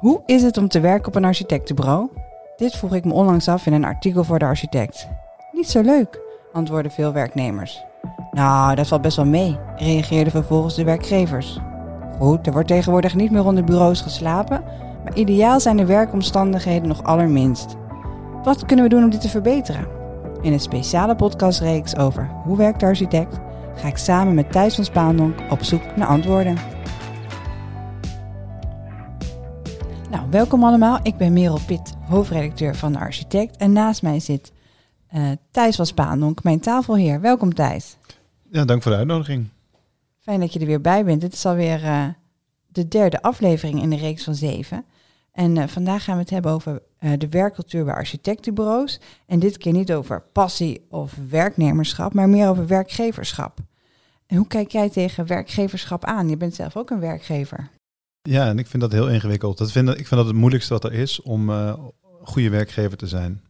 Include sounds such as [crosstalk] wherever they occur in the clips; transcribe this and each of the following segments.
Hoe is het om te werken op een architectenbureau? Dit vroeg ik me onlangs af in een artikel voor de architect. Niet zo leuk, antwoordden veel werknemers. Nou, dat valt best wel mee, reageerden vervolgens de werkgevers. Goed, er wordt tegenwoordig niet meer onder bureaus geslapen, maar ideaal zijn de werkomstandigheden nog allerminst. Wat kunnen we doen om dit te verbeteren? In een speciale podcastreeks over hoe werkt de architect ga ik samen met Thijs van Spaandonk op zoek naar antwoorden. Nou, welkom allemaal. Ik ben Merel Pitt, hoofdredacteur van de Architect. En naast mij zit uh, Thijs van Spaandonk, mijn tafelheer. Welkom Thijs. Ja, dank voor de uitnodiging. Fijn dat je er weer bij bent. Dit is alweer uh, de derde aflevering in de reeks van zeven. En uh, vandaag gaan we het hebben over de werkcultuur bij architectenbureaus. En dit keer niet over passie of werknemerschap, maar meer over werkgeverschap. En hoe kijk jij tegen werkgeverschap aan? Je bent zelf ook een werkgever. Ja, en ik vind dat heel ingewikkeld. Dat vind, ik vind dat het moeilijkste wat er is om uh, goede werkgever te zijn.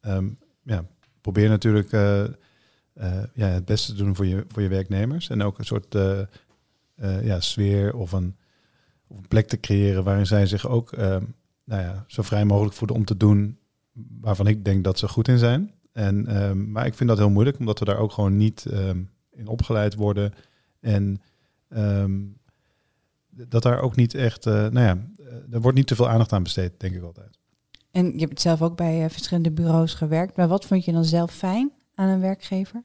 Um, ja, probeer natuurlijk uh, uh, ja, het beste te doen voor je, voor je werknemers. En ook een soort ja, sfeer of een, of een plek te creëren waarin zij zich ook ehm, nou ja, zo vrij mogelijk voelen om te doen waarvan ik denk dat ze goed in zijn. En, um, maar ik vind dat heel moeilijk, omdat we daar ook gewoon niet in opgeleid worden. En dat daar ook niet echt, uh, nou ja, er wordt niet te veel aandacht aan besteed, denk ik altijd. En je hebt zelf ook bij uh, verschillende bureaus gewerkt. Maar wat vond je dan zelf fijn aan een werkgever?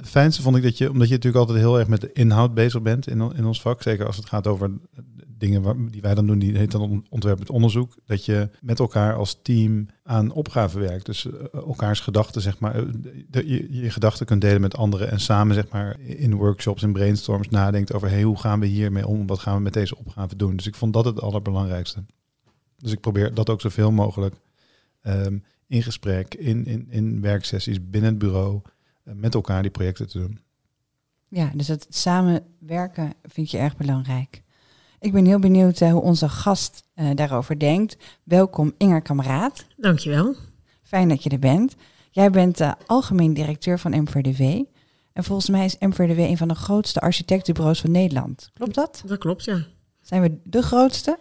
Het fijnste vond ik dat je, omdat je natuurlijk altijd heel erg met de inhoud bezig bent in, in ons vak, zeker als het gaat over dingen die wij dan doen, die heet dan ontwerp met onderzoek, dat je met elkaar als team aan opgaven werkt. Dus uh, elkaars gedachten, zeg maar, de, je, je gedachten kunt delen met anderen en samen, zeg maar, in workshops en brainstorms nadenkt over, hey, hoe gaan we hiermee om? Wat gaan we met deze opgave doen? Dus ik vond dat het allerbelangrijkste. Dus ik probeer dat ook zoveel mogelijk um, in gesprek, in, in, in werksessies, binnen het bureau, met elkaar die projecten te doen. Ja, dus het samenwerken vind je erg belangrijk. Ik ben heel benieuwd uh, hoe onze gast uh, daarover denkt. Welkom Inger Kameraad. Dankjewel. Fijn dat je er bent. Jij bent uh, algemeen directeur van MVDW. En volgens mij is MVDW een van de grootste architectenbureaus van Nederland. Klopt dat? Dat klopt, ja. Zijn we de grootste?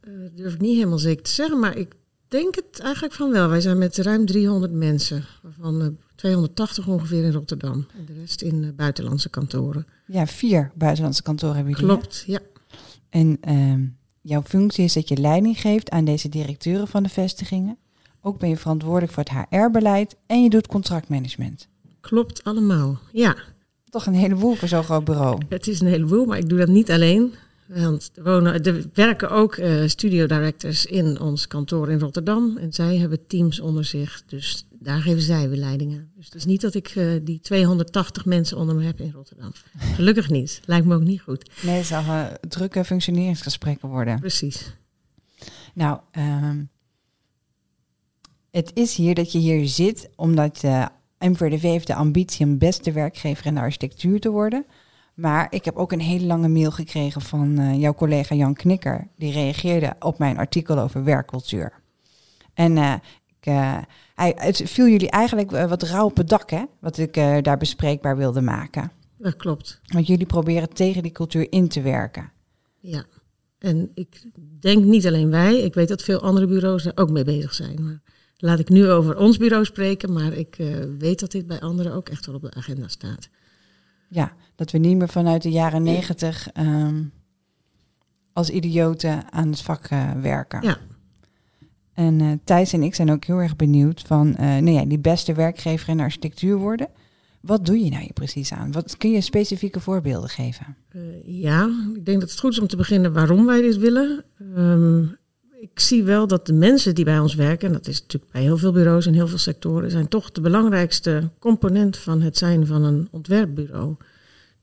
Dat durf ik niet helemaal zeker te zeggen, maar ik denk het eigenlijk van wel. Wij zijn met ruim 300 mensen, waarvan 280 ongeveer in Rotterdam. En de rest in buitenlandse kantoren. Ja, vier buitenlandse kantoren hebben jullie. Klopt, ja. En uh, jouw functie is dat je leiding geeft aan deze directeuren van de vestigingen. Ook ben je verantwoordelijk voor het HR-beleid en je doet contractmanagement. Klopt allemaal, ja. Toch een heleboel voor zo'n groot bureau. [laughs] Het is een heleboel, maar ik doe dat niet alleen. Want er, wonen, er werken ook uh, studio directors in ons kantoor in Rotterdam. En zij hebben teams onder zich. Dus daar geven zij weer leidingen. Dus het is niet dat ik uh, die 280 mensen onder me heb in Rotterdam. Gelukkig niet. Lijkt me ook niet goed. Nee, het zal uh, drukke functioneringsgesprekken worden. Precies. Nou, um, het is hier dat je hier zit omdat uh, MVDV heeft de ambitie om beste werkgever in de architectuur te worden. Maar ik heb ook een hele lange mail gekregen van uh, jouw collega Jan Knikker. Die reageerde op mijn artikel over werkcultuur. En uh, ik, uh, hij, het viel jullie eigenlijk wat rauw op het dak, hè? Wat ik daar bespreekbaar wilde maken. Dat klopt. Want jullie proberen tegen die cultuur in te werken. Ja, en ik denk niet alleen wij. Ik weet dat veel andere bureaus er ook mee bezig zijn. Maar laat ik nu over ons bureau spreken. Maar ik weet dat dit bij anderen ook echt wel op de agenda staat. Ja, dat we niet meer vanuit de jaren negentig um, als idioten aan het vak uh, werken. Ja. En uh, Thijs en ik zijn ook heel erg benieuwd van, uh, nou ja, die beste werkgever in de architectuur worden. Wat doe je nou hier precies aan? Wat kun je specifieke voorbeelden geven? ja, ik denk dat het goed is om te beginnen waarom wij dit willen. Um, ik zie wel dat de mensen die bij ons werken, en dat is natuurlijk bij heel veel bureaus en heel veel sectoren, zijn toch de belangrijkste component van het zijn van een ontwerpbureau.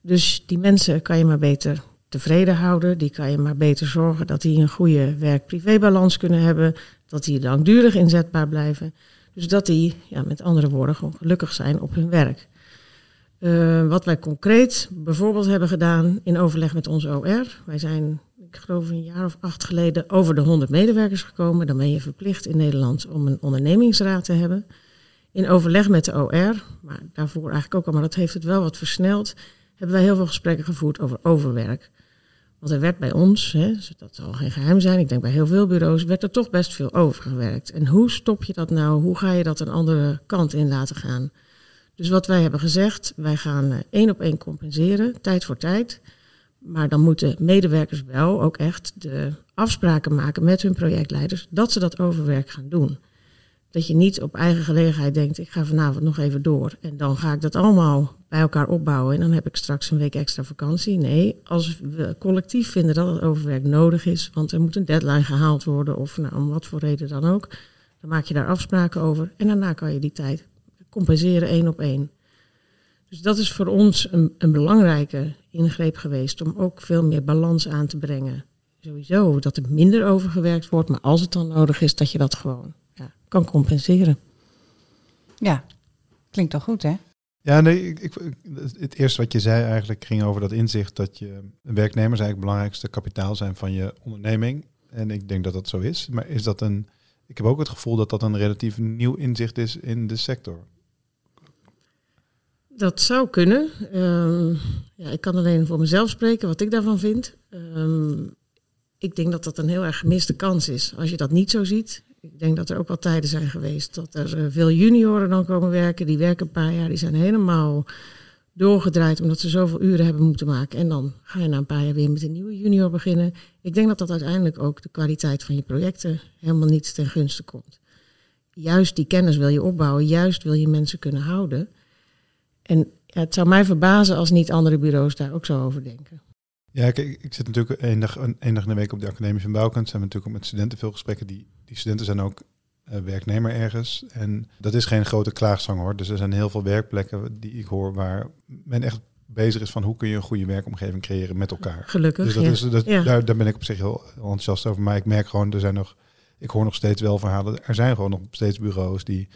Dus die mensen kan je maar beter tevreden houden. Die kan je maar beter zorgen dat die een goede werk-privé-balans kunnen hebben. Dat die langdurig inzetbaar blijven. Dus dat die, ja, met andere woorden, gewoon gelukkig zijn op hun werk. Uh, wat wij concreet bijvoorbeeld hebben gedaan in overleg met onze OR. Wij zijn, ik geloof een jaar of acht geleden, over de 100 medewerkers gekomen. Dan ben je verplicht in Nederland om een ondernemingsraad te hebben. In overleg met de OR, maar daarvoor eigenlijk ook al, maar dat heeft het wel wat versneld hebben wij heel veel gesprekken gevoerd over overwerk. Want er werd bij ons, hè, dat zal geen geheim zijn, ik denk bij heel veel bureaus, werd er toch best veel overgewerkt. En hoe stop je dat nou? Hoe ga je dat een andere kant in laten gaan? Dus wat wij hebben gezegd, wij gaan eh, één op één compenseren, tijd voor tijd. Maar dan moeten medewerkers wel ook echt de afspraken maken met hun projectleiders dat ze dat overwerk gaan doen. Dat je niet op eigen gelegenheid denkt, ik ga vanavond nog even door en dan ga ik dat allemaal bij elkaar opbouwen en dan heb ik straks een week extra vakantie. Nee, als we collectief vinden dat het overwerk nodig is, want er moet een deadline gehaald worden of nou, om wat voor reden dan ook, dan maak je daar afspraken over en daarna kan je die tijd compenseren één op één. Dus dat is voor ons een, een belangrijke ingreep geweest om ook veel meer balans aan te brengen. Sowieso dat er minder overgewerkt wordt, maar als het dan nodig is, dat je dat gewoon ja, kan compenseren. Ja, klinkt toch goed, hè? Ja, nee, ik, ik, het eerste wat je zei eigenlijk ging over dat inzicht dat je werknemers eigenlijk het belangrijkste kapitaal zijn van je onderneming. En ik denk dat dat zo is. Maar is dat een. Ik heb ook het gevoel dat dat een relatief nieuw inzicht is in de sector. Dat zou kunnen. Ehm, ja, ik kan alleen voor mezelf spreken wat ik daarvan vind. Ehm, ik denk dat dat een heel erg gemiste kans is. Als je dat niet zo ziet. Ik denk dat er ook wel tijden zijn geweest dat er eh, veel junioren dan komen werken. Die werken een paar jaar, die zijn helemaal doorgedraaid omdat ze zoveel uren hebben moeten maken. En dan ga je na een paar jaar weer met een nieuwe junior beginnen. Ik denk dat dat uiteindelijk ook de kwaliteit van je projecten helemaal niet ten gunste komt. Juist die kennis wil je opbouwen, juist wil je mensen kunnen houden. En het zou mij verbazen als niet andere bureaus daar ook zo over denken. Ja, kijk, ik zit natuurlijk één dag, één dag in de week op de Academie van Bouwkunst. Zijn we natuurlijk ook met studenten veel gesprekken. Die, die studenten zijn ook uh, werknemer ergens. En dat is geen grote klaagzang hoor. Dus er zijn heel veel werkplekken die ik hoor waar men echt bezig is van hoe kun je een goede werkomgeving creëren met elkaar. Gelukkig. Dus dat ja. is, dat, Ja. daar, daar ben ik op zich heel enthousiast over. Maar ik merk gewoon, er zijn nog, ik hoor nog steeds wel verhalen. Er zijn gewoon nog steeds bureaus die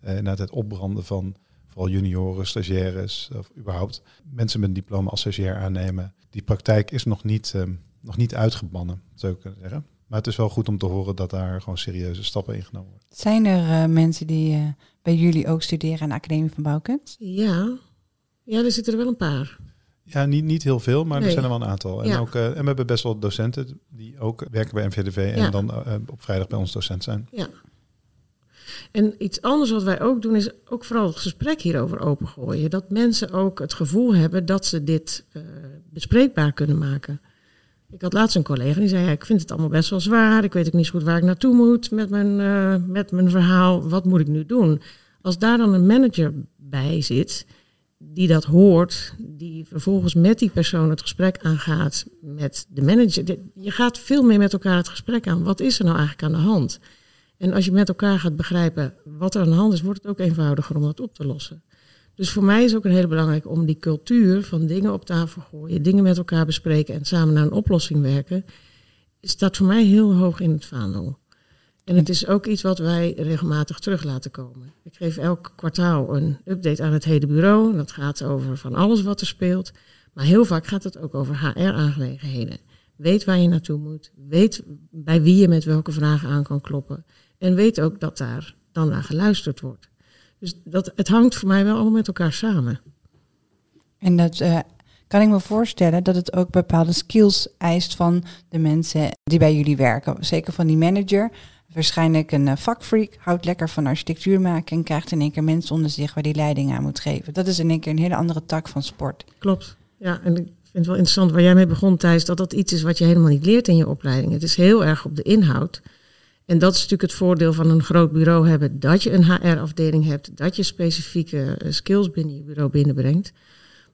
eh, na het opbranden van vooral junioren, stagiaires of überhaupt mensen met een diploma als stagiair aannemen. Die praktijk is nog niet, ehm, nog niet uitgebannen, zou ik kunnen zeggen. Maar het is wel goed om te horen dat daar gewoon serieuze stappen in genomen worden. Zijn er eh, mensen die eh, bij jullie ook studeren aan de Academie van Bouwkunst? Ja. ja, er zitten er wel een paar. Ja, niet, niet heel veel, maar er zijn er wel een aantal. En, Ja. ook, eh, en we hebben best wel docenten die ook werken bij NVDV en Ja. dan op vrijdag bij ons docent zijn. Ja. En iets anders wat wij ook doen is ook vooral het gesprek hierover opengooien. Dat mensen ook het gevoel hebben dat ze dit eh, bespreekbaar kunnen maken. Ik had laatst een collega die zei, ja, ik vind het allemaal best wel zwaar. Ik weet ook niet zo goed waar ik naartoe moet met mijn, eh, met mijn verhaal. Wat moet ik nu doen? Als daar dan een manager bij zit die dat hoort, die vervolgens met die persoon het gesprek aangaat met de manager. Je gaat veel meer met elkaar het gesprek aan. Wat is er nou eigenlijk aan de hand? En als je met elkaar gaat begrijpen wat er aan de hand is, wordt het ook eenvoudiger om dat op te lossen. Dus voor mij is ook een hele belangrijk om die cultuur van dingen op tafel gooien, dingen met elkaar bespreken en samen naar een oplossing werken, staat voor mij heel hoog in het vaandel. En het is ook iets wat wij regelmatig terug laten komen. Ik geef elk kwartaal een update aan het hele bureau. Dat gaat over van alles wat er speelt. Maar heel vaak gaat het ook over HR-aangelegenheden. Weet waar je naartoe moet. Weet bij wie je met welke vragen aan kan kloppen. En weet ook dat daar dan naar geluisterd wordt. Dus dat, het hangt voor mij wel allemaal met elkaar samen. En dat eh, kan ik me voorstellen dat het ook bepaalde skills eist van de mensen die bij jullie werken. Zeker van die manager. Waarschijnlijk een eh, vakfreak, houdt lekker van architectuur maken en krijgt in één keer mensen onder zich waar die leiding aan moet geven. Dat is in één keer een hele andere tak van sport. Klopt. Ja, en ik vind het wel interessant waar jij mee begon, Thijs, dat dat iets is wat je helemaal niet leert in je opleiding. Het is heel erg op de inhoud. En dat is natuurlijk het voordeel van een groot bureau hebben, dat je een HR-afdeling hebt, dat je specifieke eh, skills binnen je bureau binnenbrengt.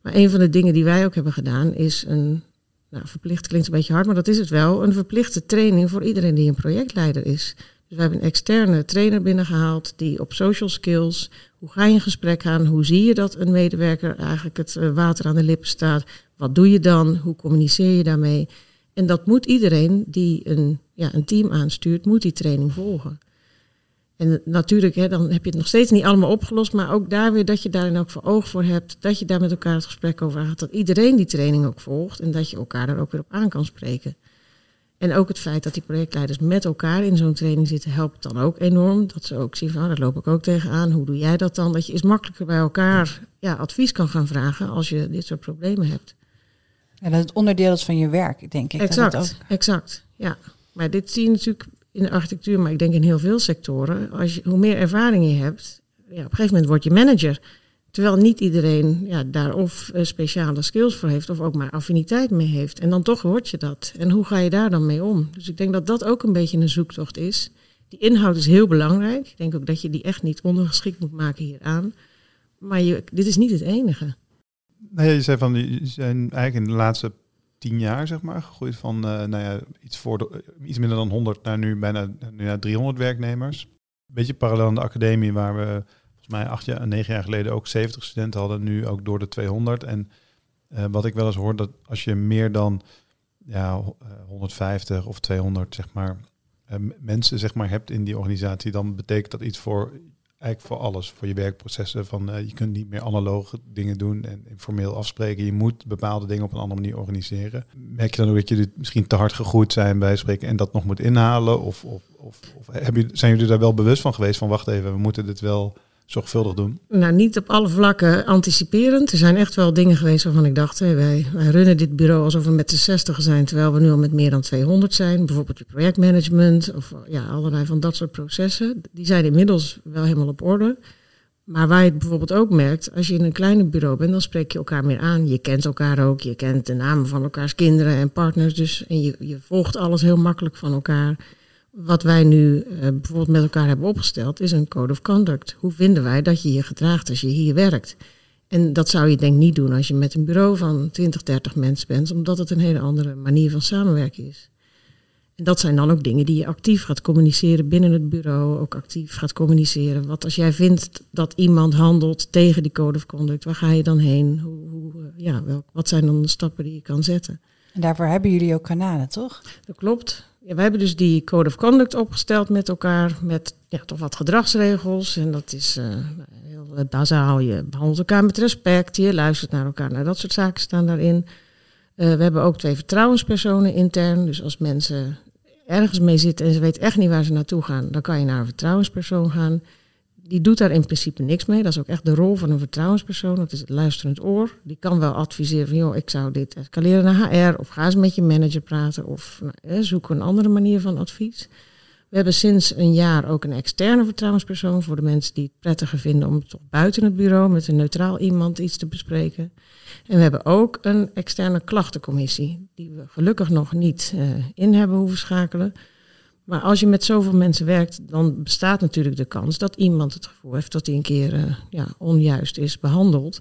Maar een van de dingen die wij ook hebben gedaan is een, nou verplicht klinkt een beetje hard, maar dat is het wel, een verplichte training voor iedereen die een projectleider is. Dus we hebben een externe trainer binnengehaald die op social skills, hoe ga je in gesprek aan, hoe zie je dat een medewerker eigenlijk het eh, water aan de lippen staat, wat doe je dan, hoe communiceer je daarmee. En dat moet iedereen die een, ja, een team aanstuurt, moet die training volgen. En natuurlijk, hè, dan heb je het nog steeds niet allemaal opgelost, maar ook daar weer dat je daar dan ook voor oog voor hebt, dat je daar met elkaar het gesprek over gaat, dat iedereen die training ook volgt en dat je elkaar daar ook weer op aan kan spreken. En ook het feit dat die projectleiders met elkaar in zo'n training zitten, helpt dan ook enorm. Dat ze ook zien van, nou, daar loop ik ook tegenaan. Hoe doe jij dat dan? Dat je eens makkelijker bij elkaar ja, advies kan gaan vragen als je dit soort problemen hebt. Ja, dat het onderdeel is van je werk, denk ik. Exact, Dat ook... exact. Ja, maar dit zie je natuurlijk in de architectuur, maar ik denk in heel veel sectoren. Als je, hoe meer ervaring je hebt, ja, op een gegeven moment word je manager. Terwijl niet iedereen ja, daar of eh, speciale skills voor heeft of ook maar affiniteit mee heeft. En dan toch word je dat. En hoe ga je daar dan mee om? Dus ik denk dat dat ook een beetje een zoektocht is. Die inhoud is heel belangrijk. Ik denk ook dat je die echt niet ondergeschikt moet maken hieraan. Maar je, dit is niet het enige. Ja, je zei van, die zijn eigenlijk in de laatste tien jaar, zeg maar, gegroeid van uh, nou ja, iets, voor de, iets minder dan 100 naar nu bijna nu naar 300 werknemers. Beetje parallel aan de academie, waar we volgens mij acht jaar, negen jaar geleden ook 70 studenten hadden, nu ook door de 200. En uh, wat ik wel eens hoor, dat als je meer dan ja, 150 of 200 zeg maar, mensen zeg maar, hebt in die organisatie, dan betekent dat iets voor eigenlijk voor alles, voor je werkprocessen. Van, uh, je kunt niet meer analoge dingen doen en informeel afspreken. Je moet bepaalde dingen op een andere manier organiseren. Merk je dan ook dat jullie misschien te hard gegroeid zijn bij spreken en dat nog moet inhalen? Of, of, of, of hebben, zijn jullie daar wel bewust van geweest van wacht even, we moeten dit wel zorgvuldig doen? Nou, niet op alle vlakken anticiperend. Er zijn echt wel dingen geweest waarvan ik dacht, hey, wij, wij runnen dit bureau alsof we met de 60 zijn, terwijl we nu al met meer dan 200 zijn. Bijvoorbeeld je projectmanagement of ja, allerlei van dat soort processen. Die zijn inmiddels wel helemaal op orde. Maar waar je het bijvoorbeeld ook merkt, als je in een kleiner bureau bent, dan spreek je elkaar meer aan. Je kent elkaar ook, je kent de namen van elkaars kinderen en partners. Dus, en je, je volgt alles heel makkelijk van elkaar. Wat wij nu uh, bijvoorbeeld met elkaar hebben opgesteld, is een code of conduct. Hoe vinden wij dat je je gedraagt als je hier werkt? En dat zou je denk ik niet doen als je met een bureau van 20, 30 mensen bent, omdat het een hele andere manier van samenwerken is. En dat zijn dan ook dingen die je actief gaat communiceren binnen het bureau, ook actief gaat communiceren. Wat als jij vindt dat iemand handelt tegen die code of conduct, waar ga je dan heen? Hoe, hoe, ja, welk, wat zijn dan de stappen die je kan zetten? En daarvoor hebben jullie ook kanalen, toch? Dat klopt. Ja, we hebben dus die code of conduct opgesteld met elkaar, met ja, toch wat gedragsregels. En dat is uh, heel bazaal. Je behandelt elkaar met respect, je luistert naar elkaar. Nou, dat soort zaken staan daarin. Uh, we hebben ook twee vertrouwenspersonen intern. Dus als mensen ergens mee zitten en ze weten echt niet waar ze naartoe gaan, dan kan je naar een vertrouwenspersoon gaan die doet daar in principe niks mee. Dat is ook echt de rol van een vertrouwenspersoon. Dat is het luisterend oor. Die kan wel adviseren van, joh, ik zou dit escaleren naar HR. Of ga eens met je manager praten. Of nou, zoek een andere manier van advies. We hebben sinds een jaar ook een externe vertrouwenspersoon voor de mensen die het prettiger vinden om toch buiten het bureau met een neutraal iemand iets te bespreken. En we hebben ook een externe klachtencommissie, die we gelukkig nog niet uh, in hebben hoeven schakelen. Maar als je met zoveel mensen werkt, dan bestaat natuurlijk de kans dat iemand het gevoel heeft dat hij een keer uh, ja, onjuist is behandeld.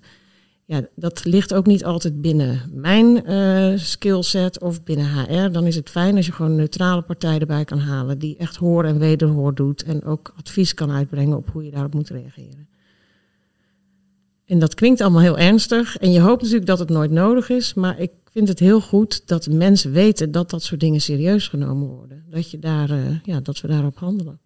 Ja, dat ligt ook niet altijd binnen mijn uh, skillset of binnen HR. Dan is het fijn als je gewoon een neutrale partij erbij kan halen die echt hoor en wederhoor doet en ook advies kan uitbrengen op hoe je daarop moet reageren. En dat klinkt allemaal heel ernstig en je hoopt natuurlijk dat het nooit nodig is, maar ik vind het heel goed dat mensen weten dat dat soort dingen serieus genomen worden. Dat, je daar, uh, ja, dat we daarop handelen.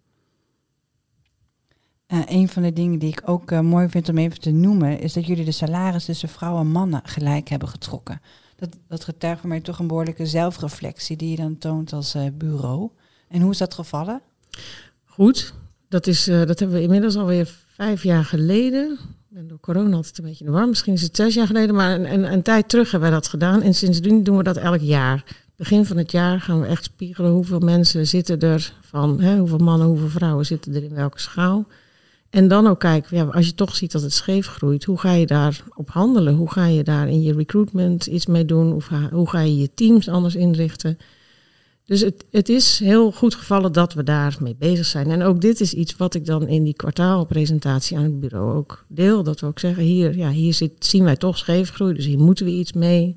Uh, een van de dingen die ik ook uh, mooi vind om even te noemen, is dat jullie de salaris tussen vrouwen en mannen gelijk hebben getrokken. Dat, dat getuigt voor mij toch een behoorlijke zelfreflectie die je dan toont als bureau. En hoe is dat gevallen? Goed, dat, is, dat hebben we inmiddels alweer vijf jaar geleden ben door corona altijd een beetje in de war. Misschien is het zes jaar geleden, maar een, een, tijd terug hebben wij dat gedaan. En sindsdien doen we dat elk jaar. Begin van het jaar gaan we echt spiegelen hoeveel mensen zitten er van, hè, hoeveel mannen, hoeveel vrouwen zitten er in welke schaal. En dan ook kijken, ja, als je toch ziet dat het scheef groeit, hoe ga je daar op handelen? Hoe ga je daar in je recruitment iets mee doen? Of hoe ga je je teams anders inrichten? Dus het, het is heel goed gevallen dat we daarmee bezig zijn. En ook dit is iets wat ik dan in die kwartaalpresentatie aan het bureau ook deel. Dat we ook zeggen, hier, ja, hier zit, zien wij toch scheefgroei, dus hier moeten we iets mee.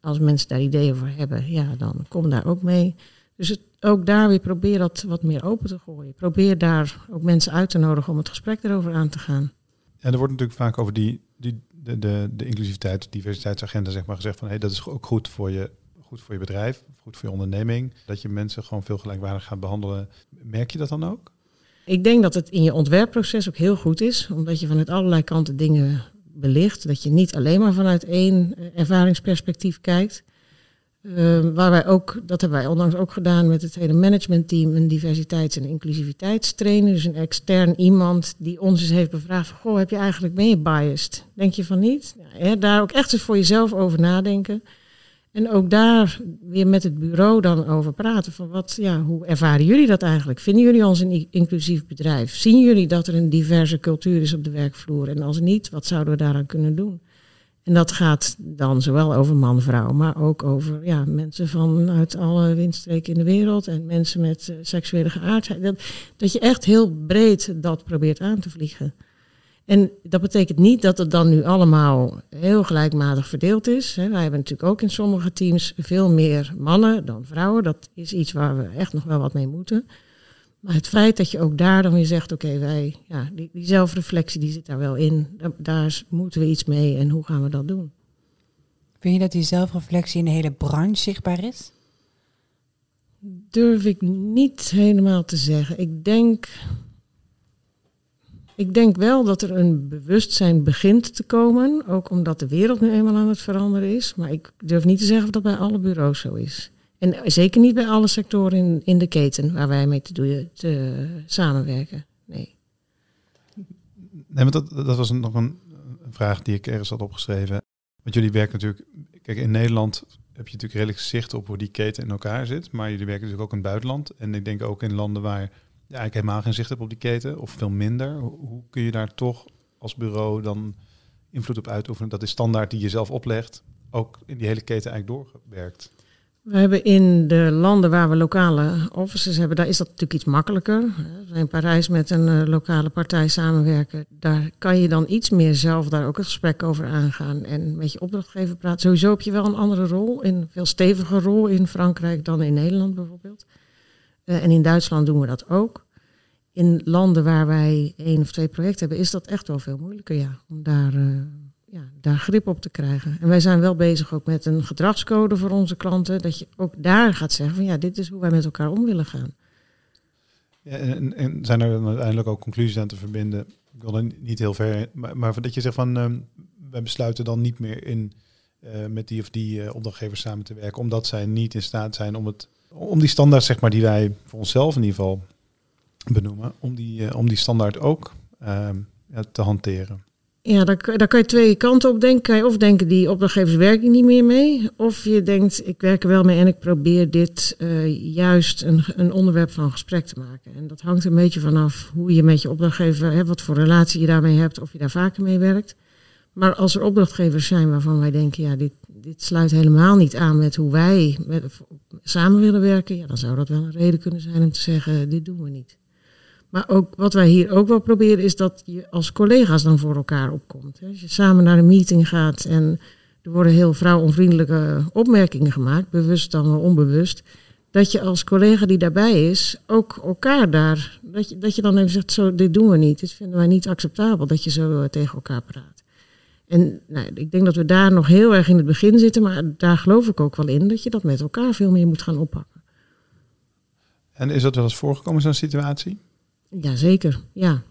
Als mensen daar ideeën voor hebben, ja, dan kom daar ook mee. Dus het, ook daar weer probeer dat wat meer open te gooien. Probeer daar ook mensen uit te nodigen om het gesprek erover aan te gaan. Ja, er wordt natuurlijk vaak over die, die, de, de, de inclusiviteit, diversiteitsagenda zeg maar, gezegd van hé, hey, dat is ook goed voor je goed voor je bedrijf, goed voor je onderneming. Dat je mensen gewoon veel gelijkwaardig gaat behandelen. Merk je dat dan ook? Ik denk dat het in je ontwerpproces ook heel goed is, omdat je vanuit allerlei kanten dingen belicht. Dat je niet alleen maar vanuit één eh, ervaringsperspectief kijkt. Uh, waar wij ook, dat hebben wij onlangs ook gedaan met het hele managementteam, een diversiteits- en inclusiviteitstrainer. Dus een extern iemand die ons eens heeft bevraagd: Goh, heb je eigenlijk, ben je biased? Denk je van niet? Daar ook echt eens voor jezelf over nadenken. En ook daar weer met het bureau dan over praten. Van wat, ja, hoe ervaren jullie dat eigenlijk? Vinden jullie ons een inclusief bedrijf? Zien jullie dat er een diverse cultuur is op de werkvloer? En als niet, wat zouden we daaraan kunnen doen? En dat gaat dan zowel over man-vrouw, maar ook over ja, mensen vanuit alle windstreken in de wereld en mensen met uh, seksuele geaardheid. Dat, dat je echt heel breed dat probeert aan te vliegen. En dat betekent niet dat het dan nu allemaal heel gelijkmatig verdeeld is. Wij hebben natuurlijk ook in sommige teams veel meer mannen dan vrouwen. Dat is iets waar we echt nog wel wat mee moeten. Maar het feit dat je ook daar dan weer zegt, oké, wij, ja, die, die, zelfreflectie die zit daar wel in. Daar, daar, moeten we iets mee en hoe gaan we dat doen? Vind je dat die zelfreflectie in de hele branche zichtbaar is? Durf ik niet helemaal te zeggen. Ik denk, ik denk wel dat er een bewustzijn begint te komen. Ook omdat de wereld nu eenmaal aan het veranderen is. Maar ik durf niet te zeggen of dat bij alle bureaus zo is. En zeker niet bij alle sectoren in, in de keten waar wij mee te, doen, te samenwerken. Nee. Nee, maar dat, dat was nog een, vraag die ik ergens had opgeschreven. Want jullie werken natuurlijk, kijk, in Nederland heb je eigenlijk helemaal geen zicht hebt op die keten, of veel minder. Hoe, hoe kun je daar toch als bureau dan invloed op uitoefenen? Dat is standaard die je zelf oplegt, ook in die hele keten eigenlijk doorgewerkt. We hebben in de landen waar we lokale offices hebben, daar is dat natuurlijk iets makkelijker. In Parijs met een eh, lokale partij samenwerken, daar kan je dan iets meer zelf daar ook een gesprek over aangaan en met je opdrachtgever praten. Sowieso heb je wel een andere rol, een veel steviger rol in Frankrijk dan in Nederland bijvoorbeeld. Uh, en in Duitsland doen we dat ook. In landen waar wij één of twee projecten hebben, is dat echt wel veel moeilijker, ja, om daar... Uh, ja, daar grip op te krijgen. En wij zijn wel bezig ook met een gedragscode voor onze klanten. Dat je ook daar gaat zeggen van ja, dit is hoe wij met elkaar om willen gaan. En, en zijn er uiteindelijk ook conclusies aan te verbinden? Ik wil niet heel ver, maar, maar dat je zegt van uh, wij besluiten dan niet meer in uh, met die of die opdrachtgevers samen te werken, omdat zij niet in staat zijn om het om die standaard zeg maar die wij voor onszelf in ieder geval benoemen, om die, om die standaard ook ehm, te hanteren. Ja, daar, daar kan je twee kanten op denken. Kan je of denken, die opdrachtgevers werken niet meer mee. Of je denkt, ik werk er wel mee en ik probeer dit uh, juist een, een onderwerp van gesprek te maken. En dat hangt een beetje vanaf hoe je met je opdrachtgever, hè, wat voor relatie je daarmee hebt, of je daar vaker mee werkt. Maar als er opdrachtgevers zijn waarvan wij denken, ja, dit, dit sluit helemaal niet aan met hoe wij met, samen willen werken, ja, dan zou dat wel een reden kunnen zijn om te zeggen, dit doen we niet. Maar ook wat wij hier ook wel proberen is dat je als collega's dan voor elkaar opkomt. Als je samen naar een meeting gaat en er worden heel vrouwonvriendelijke opmerkingen gemaakt, bewust dan wel onbewust. Dat je als collega die daarbij is, ook elkaar daar, dat je, dat je dan even zegt, zo, dit doen we niet, dit vinden wij niet acceptabel, dat je zo tegen elkaar praat. En nou, ik denk dat we daar nog heel erg in het begin zitten, maar daar geloof ik ook wel in, dat je dat met elkaar veel meer moet gaan oppakken. En is dat wel eens voorgekomen, zo'n situatie? Jazeker, ja.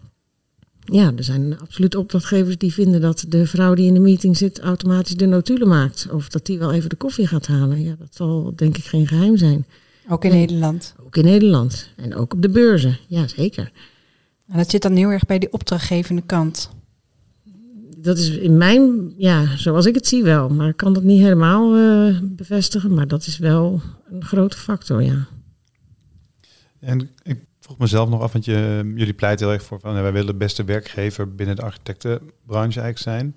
Ja, er zijn absoluut opdrachtgevers die vinden dat de vrouw die in de meeting zit automatisch de notulen maakt. Of dat die wel even de koffie gaat halen. Ja, dat zal denk ik geen geheim zijn. Ook in Nederland? Ook in Nederland. En ook op de beurzen, ja zeker. En dat zit dan heel erg bij die opdrachtgevende kant. Dat is in mijn, ja, zoals ik het zie wel. Maar ik kan dat niet helemaal uh, bevestigen. Maar dat is wel een grote factor, ja. En ik vroeg mezelf nog af, want je, jullie pleiten heel erg voor van wij willen de beste werkgever binnen de architectenbranche eigenlijk zijn.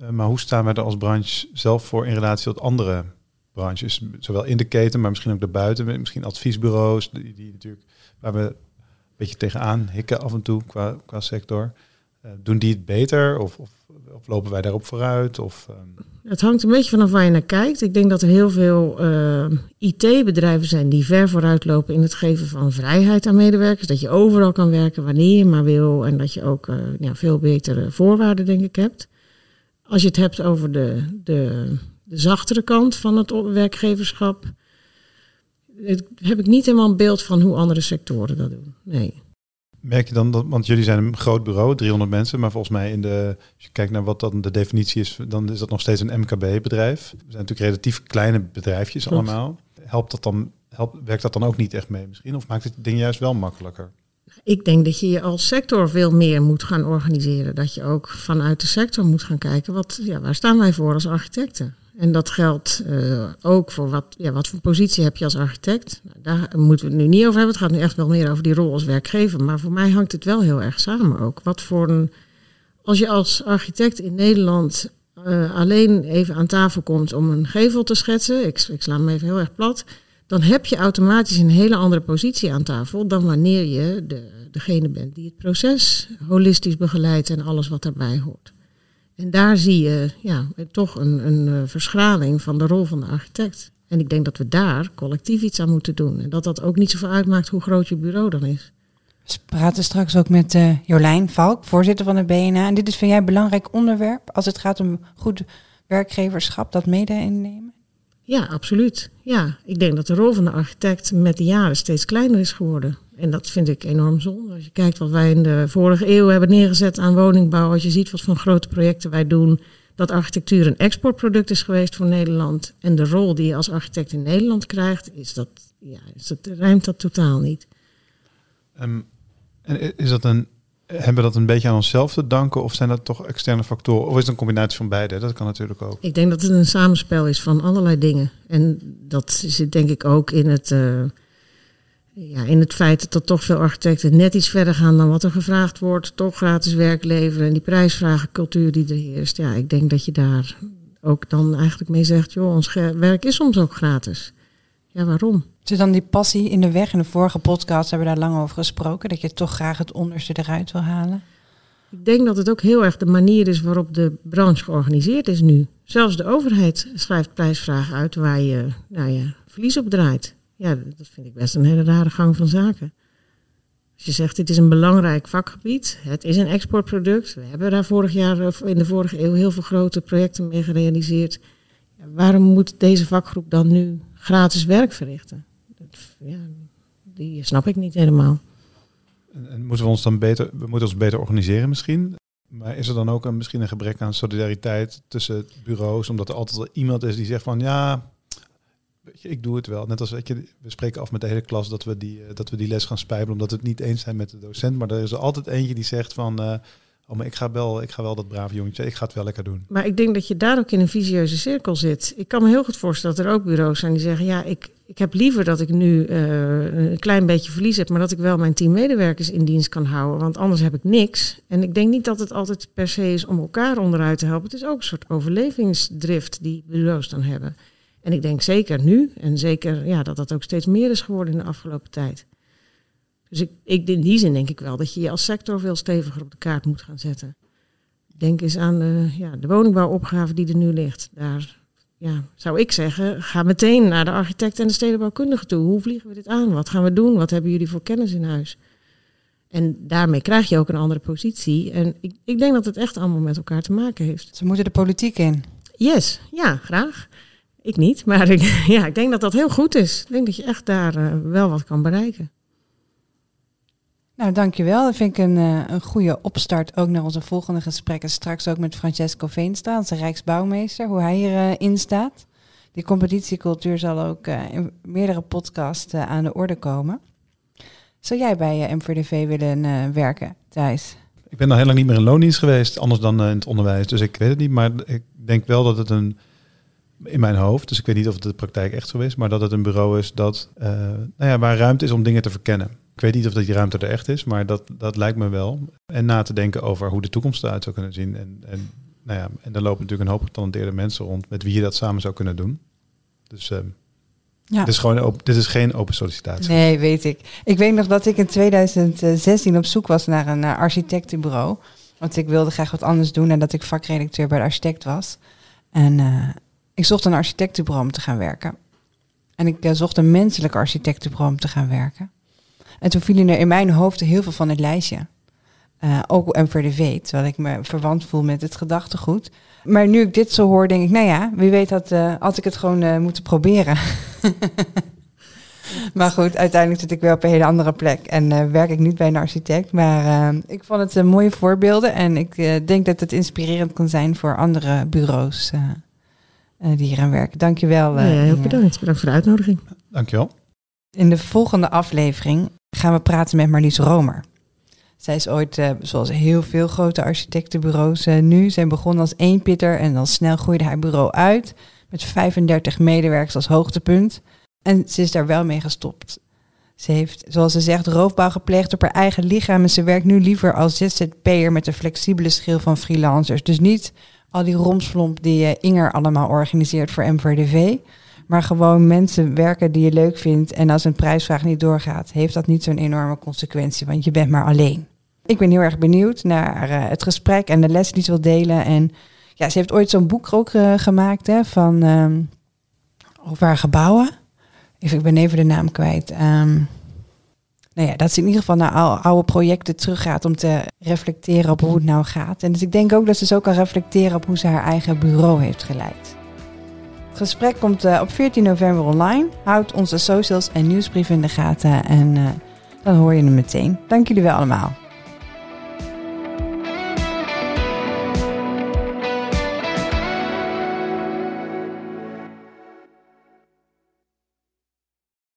Uh, maar hoe staan wij er als branche zelf voor in relatie tot andere branches? Zowel in de keten, maar misschien ook daarbuiten. Misschien adviesbureaus, die, die natuurlijk, waar we een beetje tegenaan hikken af en toe qua, qua sector. Doen die het beter of, of, of, lopen wij daarop vooruit? Of, um... Het hangt een beetje vanaf waar je naar kijkt. Ik denk dat er heel veel uh, IT-bedrijven zijn die ver vooruit lopen in het geven van vrijheid aan medewerkers. Dat je overal kan werken wanneer je maar wil en dat je ook uh, ja, veel betere voorwaarden, denk ik, hebt. Als je het hebt over de, de, de zachtere kant van het werkgeverschap, heb ik niet helemaal een beeld van hoe andere sectoren dat doen. Nee. Merk je dan dat, want jullie zijn een groot bureau, 300 mensen, maar volgens mij in de, als je kijkt naar wat dan de definitie is, dan is dat nog steeds een MKB-bedrijf. We zijn natuurlijk relatief kleine bedrijfjes allemaal. Helpt dat dan, helpt, werkt dat dan ook niet echt mee misschien? Of maakt het ding juist wel makkelijker? Ik denk dat je je als sector veel meer moet gaan organiseren. Dat je ook vanuit de sector moet gaan kijken, wat, ja, waar staan wij voor als architecten? En dat geldt uh, ook voor wat, ja, wat voor positie heb je als architect. Nou, daar moeten we het nu niet over hebben. Het gaat nu echt wel meer over die rol als werkgever. Maar voor mij hangt het wel heel erg samen ook. Wat voor. Als je als architect in Nederland uh, alleen even aan tafel komt om een gevel te schetsen, ik, ik sla hem even heel erg plat, dan heb je automatisch een hele andere positie aan tafel dan wanneer je de, degene bent die het proces holistisch begeleidt en alles wat daarbij hoort. En daar zie je ja, toch een, een eh, verschraling van de rol van de architect. En ik denk dat we daar collectief iets aan moeten doen. En dat dat ook niet zoveel uitmaakt hoe groot je bureau dan is. We praten straks ook met uh, Jolijn Valk, voorzitter van de BNA. En dit is vind jij een belangrijk onderwerp als het gaat om goed werkgeverschap, dat mede innemen? Ja, absoluut. Ja, ik denk dat de rol van de architect met de jaren steeds kleiner is geworden. En dat vind ik enorm zonde. Als je kijkt wat wij in de vorige eeuw hebben neergezet aan woningbouw, als je ziet wat voor grote projecten wij doen, dat architectuur een exportproduct is geweest voor Nederland. En de rol die je als architect in Nederland krijgt, is dat, ja, is dat, ruimt dat totaal niet. Um, en is dat een, hebben we dat een beetje aan onszelf te danken of zijn dat toch externe factoren? Of is het een combinatie van beide? Dat kan natuurlijk ook. Ik denk dat het een samenspel is van allerlei dingen. En dat zit denk ik ook in het, uh, ja, in het feit dat toch veel architecten net iets verder gaan dan wat er gevraagd wordt. Toch gratis werk leveren en die prijsvragencultuur die er heerst. Ja, ik denk dat je daar ook dan eigenlijk mee zegt, joh, ons werk is soms ook gratis. Ja, waarom? Zit dan die passie in de weg? In de vorige podcast hebben we daar lang over gesproken. Dat je toch graag het onderste eruit wil halen. Ik denk dat het ook heel erg de manier is waarop de branche georganiseerd is nu. Zelfs de overheid schrijft prijsvragen uit waar je nou ja, verlies op draait. Ja, dat vind ik best een hele rare gang van zaken. Als je zegt, dit is een belangrijk vakgebied, het is een exportproduct. We hebben daar vorig jaar, in de vorige eeuw, heel veel grote projecten mee gerealiseerd. waarom moet deze vakgroep dan nu gratis werk verrichten? Ja, die snap ik niet helemaal. En, en, moeten we ons dan beter, we moeten ons beter organiseren misschien? Maar is er dan ook een, misschien een gebrek aan solidariteit tussen bureaus? Omdat er altijd wel iemand is die zegt van ja, ik doe het wel. Net als weet je, we spreken af met de hele klas dat we die, eh, dat we die les gaan spijbelen omdat we het niet eens zijn met de docent. Maar er is er altijd eentje die zegt van uh, oh, maar ik ga, wel, ik ga wel dat brave jongetje, ik ga het wel lekker doen. Maar ik denk dat je daar ook in een visieuze cirkel zit. Ik kan me heel goed voorstellen dat er ook bureaus zijn die zeggen ja, ik, ik heb liever dat ik nu uh, een klein beetje verlies heb, maar dat ik wel mijn team medewerkers in dienst kan houden. Want anders heb ik niks. En ik denk niet dat het altijd per se is om elkaar onderuit te helpen. Het is ook een soort overlevingsdrift die bureaus dan hebben. En ik denk zeker nu, en zeker ja, dat dat ook steeds meer is geworden in de afgelopen tijd. Dus ik, ik, in die zin denk ik wel dat je je als sector veel steviger op de kaart moet gaan zetten. Denk eens aan ja, de woningbouwopgave die er nu ligt. Daar ja, zou ik zeggen, ga meteen naar de architect en de stedenbouwkundige toe. Hoe vliegen we dit aan? Wat gaan we doen? Wat hebben jullie voor kennis in huis? En daarmee krijg je ook een andere positie. En ik, ik denk dat het echt allemaal met elkaar te maken heeft. Ze moeten de politiek in. Yes, ja, graag. Ik niet, maar [laughs] ik, ja, ik denk dat dat heel goed is. Ik denk dat je echt daar uh, wel wat kan bereiken. Nou, dankjewel. Dat vind ik een, uh, een goede opstart ook naar onze volgende gesprekken. Straks ook met Francesco Veenstra, onze Rijksbouwmeester, hoe hij hierin uh, staat. Die competitiecultuur zal ook uh, in meerdere podcasts aan de orde komen. Zou jij bij MVDV willen werken, Thijs? Ik ben al heel lang niet meer in loondienst geweest, anders dan in het onderwijs. Dus ik weet het niet, maar ik denk wel dat het een in mijn hoofd, dus ik weet niet of het de praktijk echt zo is, maar dat het een bureau is dat, nou ja, waar ruimte is om dingen te verkennen. Ik weet niet of dat die ruimte er echt is, maar dat, dat lijkt me wel. En na te denken over hoe de toekomst eruit zou kunnen zien. En, en, nou ja, en daar lopen natuurlijk een hoop getalenteerde mensen rond met wie je dat samen zou kunnen doen. Dus uh, ja. dit, is gewoon open, dit is geen open sollicitatie. Nee, weet ik. Ik weet nog dat ik in 2016 op zoek was naar een architectenbureau. Want ik wilde graag wat anders doen nadat ik vakredacteur bij de architect was. En uh, ik zocht een architectenbureau om te gaan werken. En ik uh, zocht een menselijk architectenbureau om te gaan werken. En toen vielen er in mijn hoofd heel veel van het lijstje. Uh, ook MVDV, terwijl ik me verwant voel met het gedachtegoed. Maar nu ik dit zo hoor, denk ik, nou ja, wie weet had, uh, had ik het gewoon uh, moeten proberen. [laughs] maar goed, uiteindelijk zit ik weer op een hele andere plek en werk ik niet bij een architect. Maar ik vond het mooie voorbeelden en ik denk dat het inspirerend kan zijn voor andere bureaus die hier aan werken. Dankjewel. ja, heel bedankt. Bedankt voor de uitnodiging. Dankjewel. In de volgende aflevering gaan we praten met Marlies Romer. Zij is ooit, uh, zoals heel veel grote architectenbureaus uh, nu, zijn begonnen als eenpitter en dan snel groeide haar bureau uit met 35 medewerkers als hoogtepunt. En ze is daar wel mee gestopt. Ze heeft, zoals ze zegt, roofbouw gepleegd op haar eigen lichaam. En ze werkt nu liever als ZZP'er met een flexibele schil van freelancers. Dus niet al die romslomp die uh, Inger allemaal organiseert voor MVDV. Maar gewoon mensen werken die je leuk vindt. En als een prijsvraag niet doorgaat, heeft dat niet zo'n enorme consequentie. Want je bent maar alleen. Ik ben heel erg benieuwd naar uh, het gesprek en de les die ze wil delen. En ja, ze heeft ooit zo'n boek ook uh, gemaakt hè, van um, over haar gebouwen. Even, ik ben even de naam kwijt. Um, nou ja, dat ze in ieder geval naar oude projecten teruggaat om te reflecteren op hoe het nou gaat. En dus ik denk ook dat ze zo kan reflecteren op hoe ze haar eigen bureau heeft geleid. Het gesprek komt uh, op 14 november online. Houd onze socials en nieuwsbrief in de gaten en uh, dan hoor je hem meteen. Dank jullie wel allemaal.